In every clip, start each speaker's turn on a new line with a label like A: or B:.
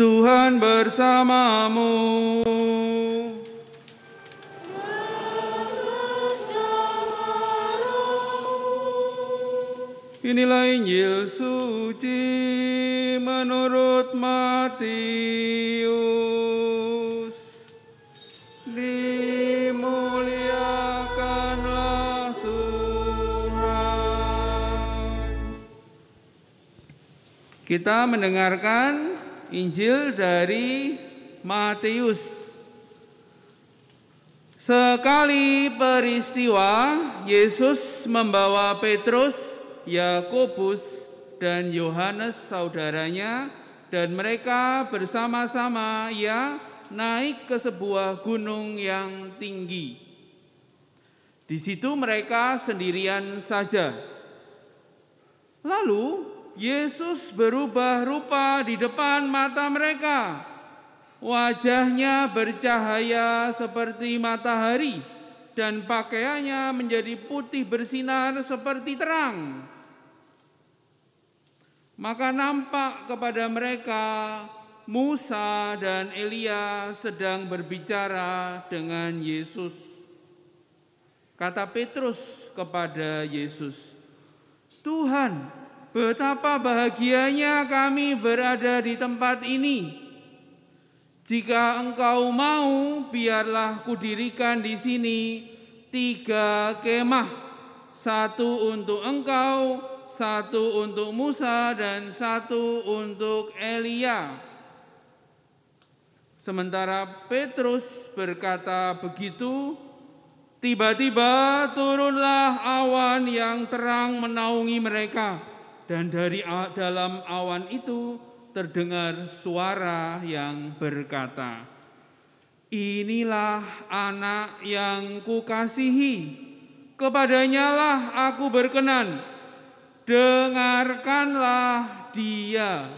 A: Tuhan bersamamu. Inilah Injil suci menurut Matius. Dimuliakanlah Tuhan. Kita mendengarkan Injil dari Matius. Sekali peristiwa, Yesus membawa Petrus, Yakobus, dan Yohanes saudaranya dan mereka bersama-sama ya naik ke sebuah gunung yang tinggi. Di situ mereka sendirian saja. Lalu Yesus berubah rupa di depan mata mereka. Wajahnya bercahaya seperti matahari dan pakaiannya menjadi putih bersinar seperti terang. Maka nampak kepada mereka Musa dan Elia sedang berbicara dengan Yesus. Kata Petrus kepada Yesus, "Tuhan, betapa bahagianya kami berada di tempat ini. Jika engkau mau, biarlah kudirikan di sini tiga kemah, satu untuk engkau, satu untuk Musa, dan satu untuk Elia. Sementara Petrus berkata begitu, tiba-tiba turunlah awan yang terang menaungi mereka, dan dari dalam awan itu terdengar suara yang berkata, "Inilah anak yang kukasihi, kepadanya lah aku berkenan." dengarkanlah dia.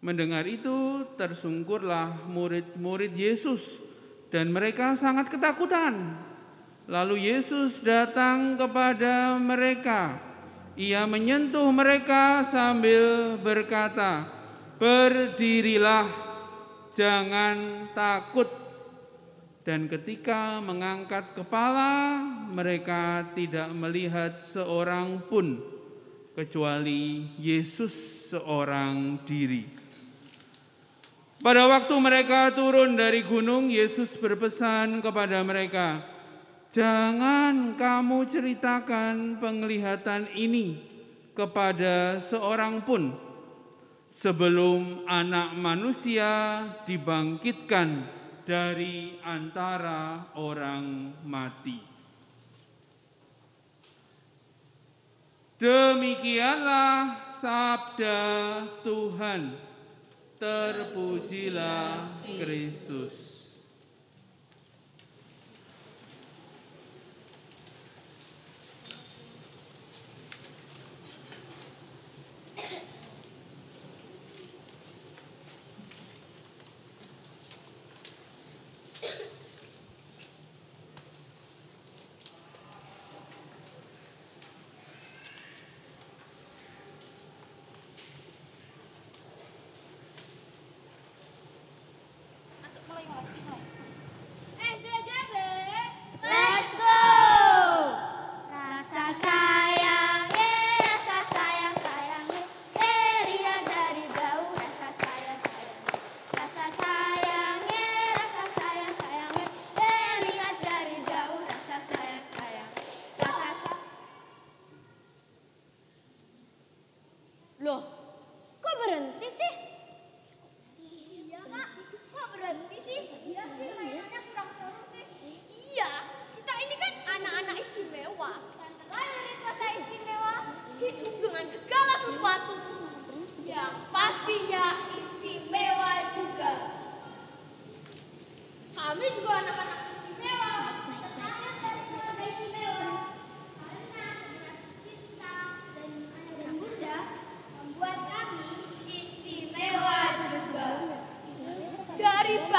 A: Mendengar itu tersungkurlah murid-murid Yesus dan mereka sangat ketakutan. Lalu Yesus datang kepada mereka. Ia menyentuh mereka sambil berkata, "Berdirilah, jangan takut." Dan ketika mengangkat kepala, mereka tidak melihat seorang pun kecuali Yesus seorang diri. Pada waktu mereka turun dari gunung, Yesus berpesan kepada mereka, "Jangan kamu ceritakan penglihatan ini kepada seorang pun sebelum Anak Manusia dibangkitkan." dari antara orang mati. Demikianlah sabda Tuhan. Terpujilah Kristus.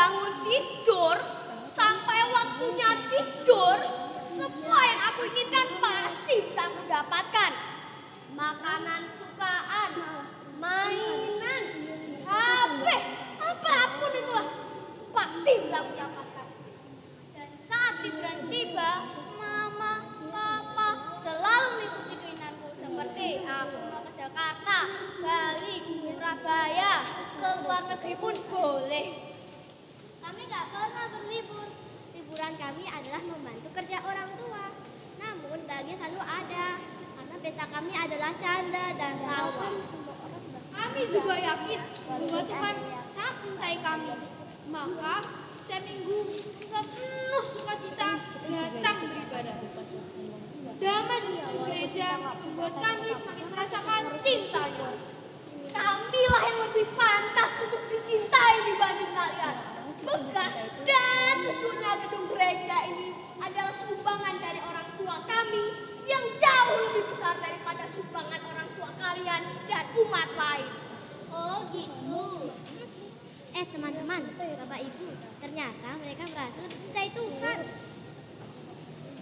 B: bangun tidur sampai waktunya tidur, semua yang aku inginkan pasti bisa aku dapatkan. Makanan sukaan, mainan, HP, apa pun itulah
C: pasti bisa aku dapatkan. Dan saat liburan
B: tiba, mama, papa selalu mengikuti keinginanku seperti aku mau ke Jakarta, Bali, Surabaya, ke luar negeri pun boleh.
C: Kami adalah membantu kerja orang tua. Namun bahagia selalu ada. Karena pesta kami adalah canda dan tawa.
B: Kami juga yakin bahwa Tuhan sangat cintai kami. Maka setiap minggu sepenuh sukacita datang beribadah. Damai di gereja membuat kami semakin merasakan cintanya.
C: Kamilah yang lebih pantas untuk dicintai dibanding kalian. Megah dan sejuknya gedung gereja ini adalah sumbangan dari orang tua kami yang jauh lebih besar daripada sumbangan orang tua kalian dan umat lain. Oh gitu. Eh teman-teman, bapak ibu, ternyata mereka merasa lebih mencintai Tuhan.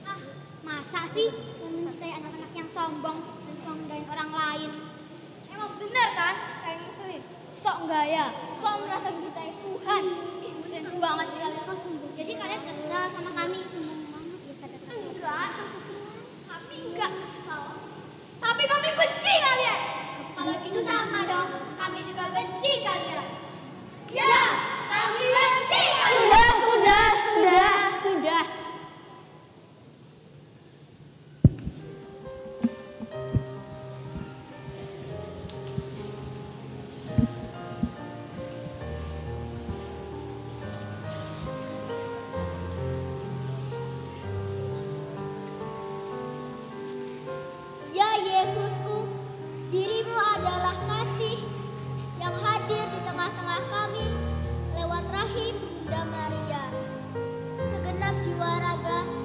C: Ah, masa sih mencintai anak-anak yang sombong dan suka mendain orang lain?
B: Emang benar kan? Kayak ngeselin. Sok gaya, sok merasa mencintai Tuhan. Ngeselin banget sih kalian.
C: Jadi kalian kesel sama kami?
B: Enggak, kami enggak kesal. Tapi kami benci kalian.
C: Kalau gitu sama
D: Waraga.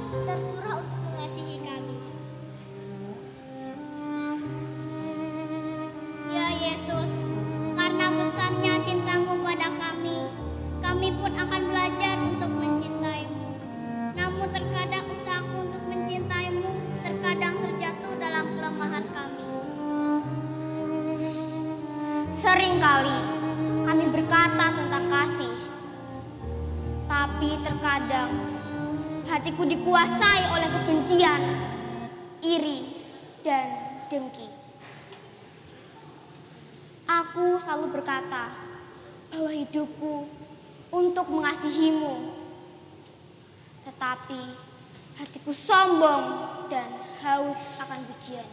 D: Dikuasai oleh kebencian, iri, dan dengki. Aku selalu berkata bahwa hidupku untuk mengasihimu, tetapi hatiku sombong dan haus akan pujian.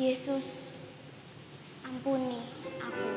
D: Yesus, ampuni aku.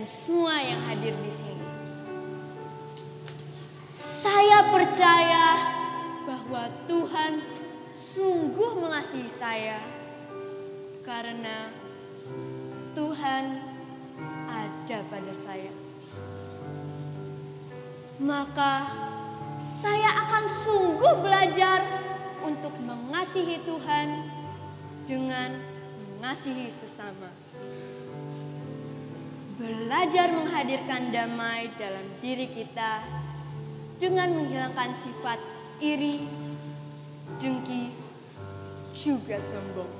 E: Dan semua yang hadir di sini Saya percaya bahwa Tuhan sungguh mengasihi saya karena Tuhan ada pada saya. Maka saya akan sungguh belajar untuk mengasihi Tuhan dengan mengasihi sesama. Belajar menghadirkan damai dalam diri kita dengan menghilangkan sifat iri, dengki, juga sombong.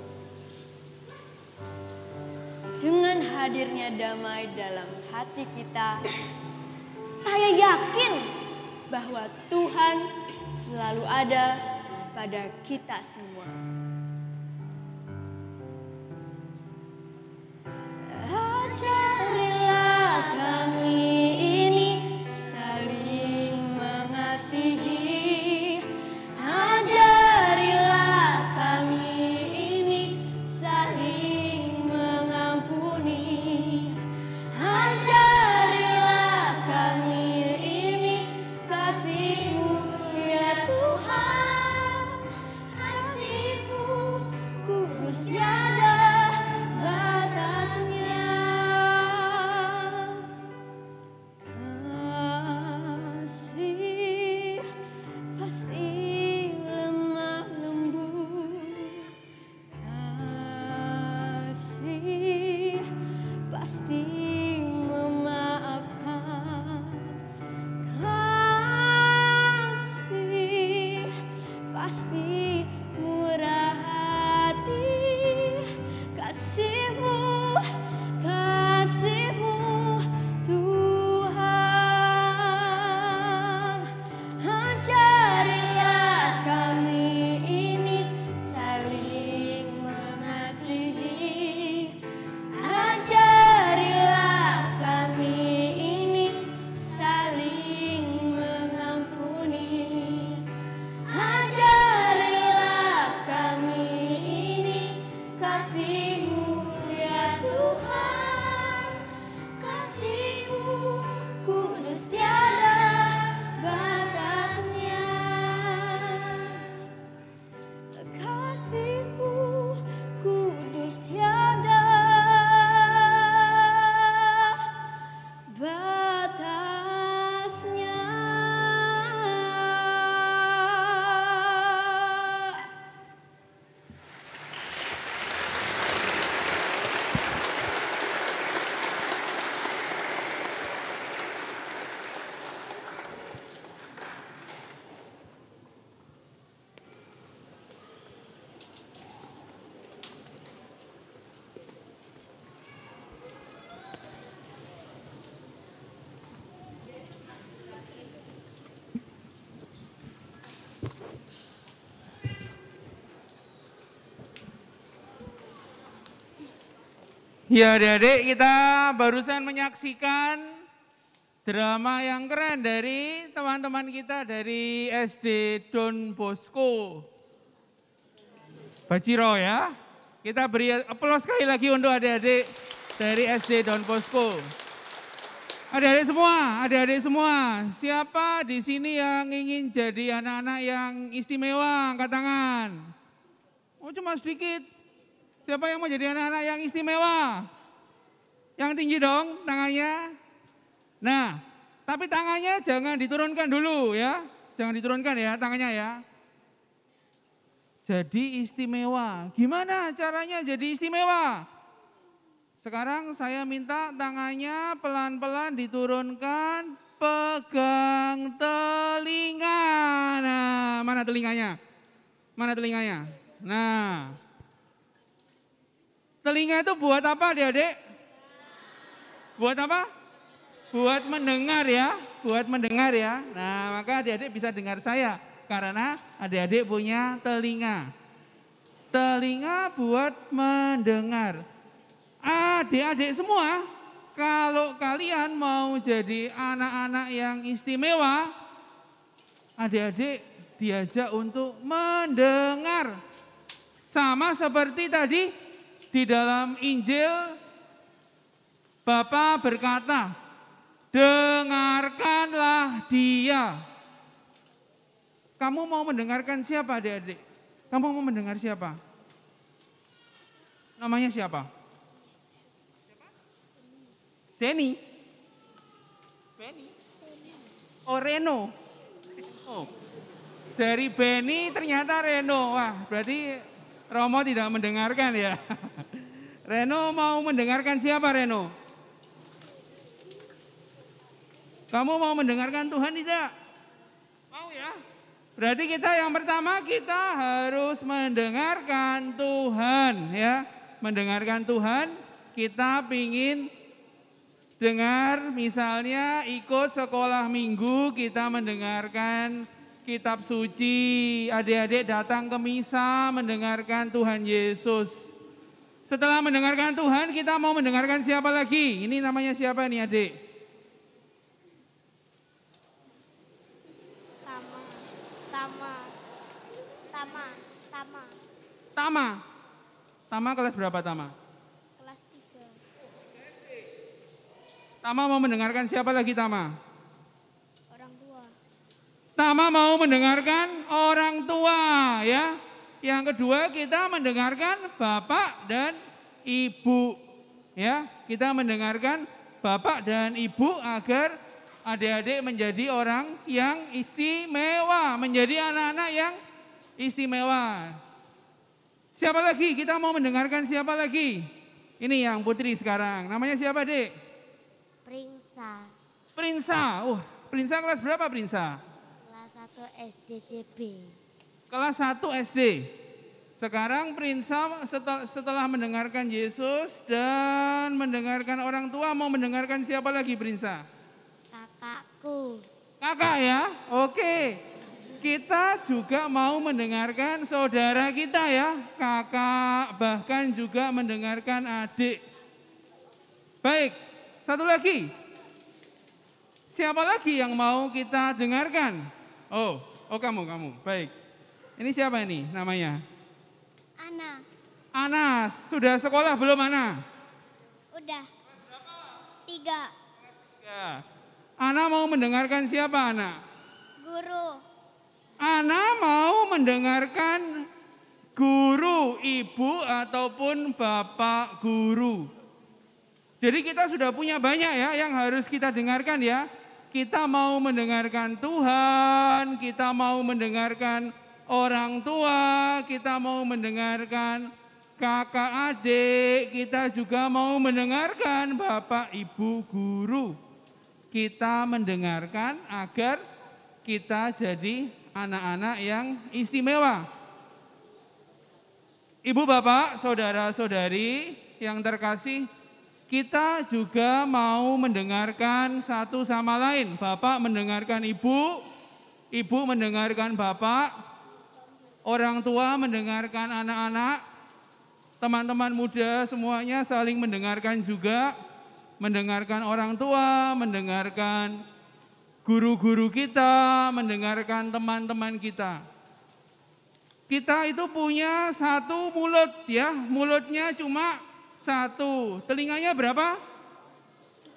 E: Dengan hadirnya damai dalam hati kita, saya yakin bahwa Tuhan selalu ada pada kita semua.
A: Ya adik-adik kita barusan menyaksikan drama yang keren dari teman-teman kita dari SD Don Bosco. Baciro ya. Kita beri aplaus sekali lagi untuk adik-adik dari SD Don Bosco. Adik-adik semua, adik-adik semua, siapa di sini yang ingin jadi anak-anak yang istimewa? Angkat tangan. Oh cuma sedikit. Siapa yang mau jadi anak-anak yang istimewa? Yang tinggi dong tangannya. Nah, tapi tangannya jangan diturunkan dulu ya. Jangan diturunkan ya tangannya ya. Jadi istimewa. Gimana caranya jadi istimewa? Sekarang saya minta tangannya pelan-pelan diturunkan, pegang telinga. Nah, mana telinganya? Mana telinganya? Nah, telinga itu buat apa adik-adik? Buat apa? Buat mendengar ya, buat mendengar ya. Nah, maka adik-adik bisa dengar saya karena adik-adik punya telinga. Telinga buat mendengar. Adik-adik semua, kalau kalian mau jadi anak-anak yang istimewa, adik-adik diajak untuk mendengar. Sama seperti tadi di dalam Injil Bapak berkata, dengarkanlah dia. Kamu mau mendengarkan siapa adik-adik? Kamu mau mendengar siapa? Namanya siapa? Denny. Benny. Oh Reno. Oh. Dari Benny ternyata Reno. Wah berarti Romo tidak mendengarkan ya. Reno mau mendengarkan siapa Reno? Kamu mau mendengarkan Tuhan tidak? Mau ya? Berarti kita yang pertama kita harus mendengarkan Tuhan ya. Mendengarkan Tuhan, kita pingin dengar misalnya ikut sekolah minggu kita mendengarkan kitab suci. Adik-adik datang ke misa mendengarkan Tuhan Yesus. Setelah mendengarkan Tuhan kita mau mendengarkan siapa lagi? Ini namanya siapa nih adik?
D: Tama, Tama, Tama, Tama,
A: Tama. Tama kelas berapa Tama?
D: kelas 3.
A: Tama mau mendengarkan siapa lagi Tama?
D: Orang tua.
A: Tama mau mendengarkan orang tua ya. Yang kedua kita mendengarkan bapak dan ibu ya. Kita mendengarkan bapak dan ibu agar adik-adik menjadi orang yang istimewa, menjadi anak-anak yang istimewa. Siapa lagi? Kita mau mendengarkan siapa lagi? Ini yang putri sekarang. Namanya siapa, Dek?
D: Pringsa,
A: Prinsa. Wah, Prinsa kelas berapa, Prinsa?
D: kelas 1 SDCB.
A: Kelas 1 SD. Sekarang Prinsa setel- setelah mendengarkan Yesus dan mendengarkan orang tua mau mendengarkan siapa lagi Prinsa?
D: Kakakku,
A: Kakak ya? Oke. Kita juga mau mendengarkan saudara kita ya, kakak, bahkan juga mendengarkan adik. Baik, satu lagi. Siapa lagi yang mau kita dengarkan? Oh, oh kamu, kamu. Baik. Ini siapa ini namanya?
D: Ana,
A: Anas, sudah sekolah belum Ana?
C: Udah. Tiga.
A: Ya. Ana mau mendengarkan siapa Ana?
C: Guru.
A: Ana mau mendengarkan guru, ibu ataupun bapak guru. Jadi kita sudah punya banyak ya yang harus kita dengarkan ya. Kita mau mendengarkan Tuhan, kita mau mendengarkan orang tua, kita mau mendengarkan kakak adik, kita juga mau mendengarkan bapak ibu guru kita mendengarkan agar kita jadi anak-anak yang istimewa. Ibu bapak, saudara-saudari yang terkasih, kita juga mau mendengarkan satu sama lain. Bapak mendengarkan ibu, ibu mendengarkan bapak, orang tua mendengarkan anak-anak, teman-teman muda semuanya saling mendengarkan juga mendengarkan orang tua, mendengarkan guru-guru kita, mendengarkan teman-teman kita. Kita itu punya satu mulut ya, mulutnya cuma satu. Telinganya berapa?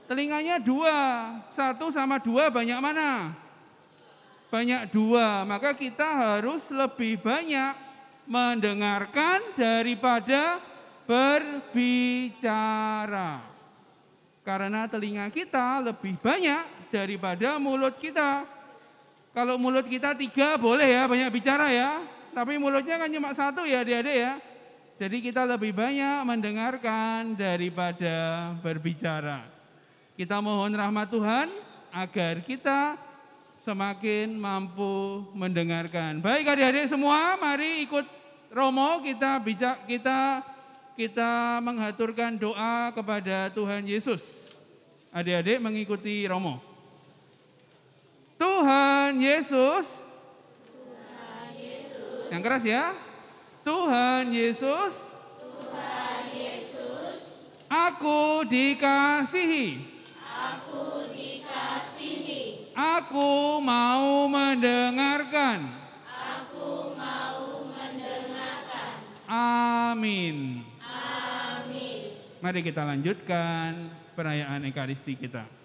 A: Telinganya dua, satu sama dua banyak mana? Banyak dua, maka kita harus lebih banyak mendengarkan daripada berbicara. Karena telinga kita lebih banyak daripada mulut kita. Kalau mulut kita tiga boleh ya banyak bicara ya. Tapi mulutnya kan cuma satu ya adik-adik ya. Jadi kita lebih banyak mendengarkan daripada berbicara. Kita mohon rahmat Tuhan agar kita semakin mampu mendengarkan. Baik adik-adik semua, mari ikut Romo kita bijak kita kita menghaturkan doa kepada Tuhan Yesus. Adik-adik mengikuti Romo. Tuhan Yesus. Tuhan Yesus. Yang keras ya. Tuhan Yesus. Tuhan Yesus. Aku dikasihi. Aku dikasihi. Aku mau mendengarkan. Aku mau mendengarkan. Amin. Mari kita lanjutkan perayaan Ekaristi kita.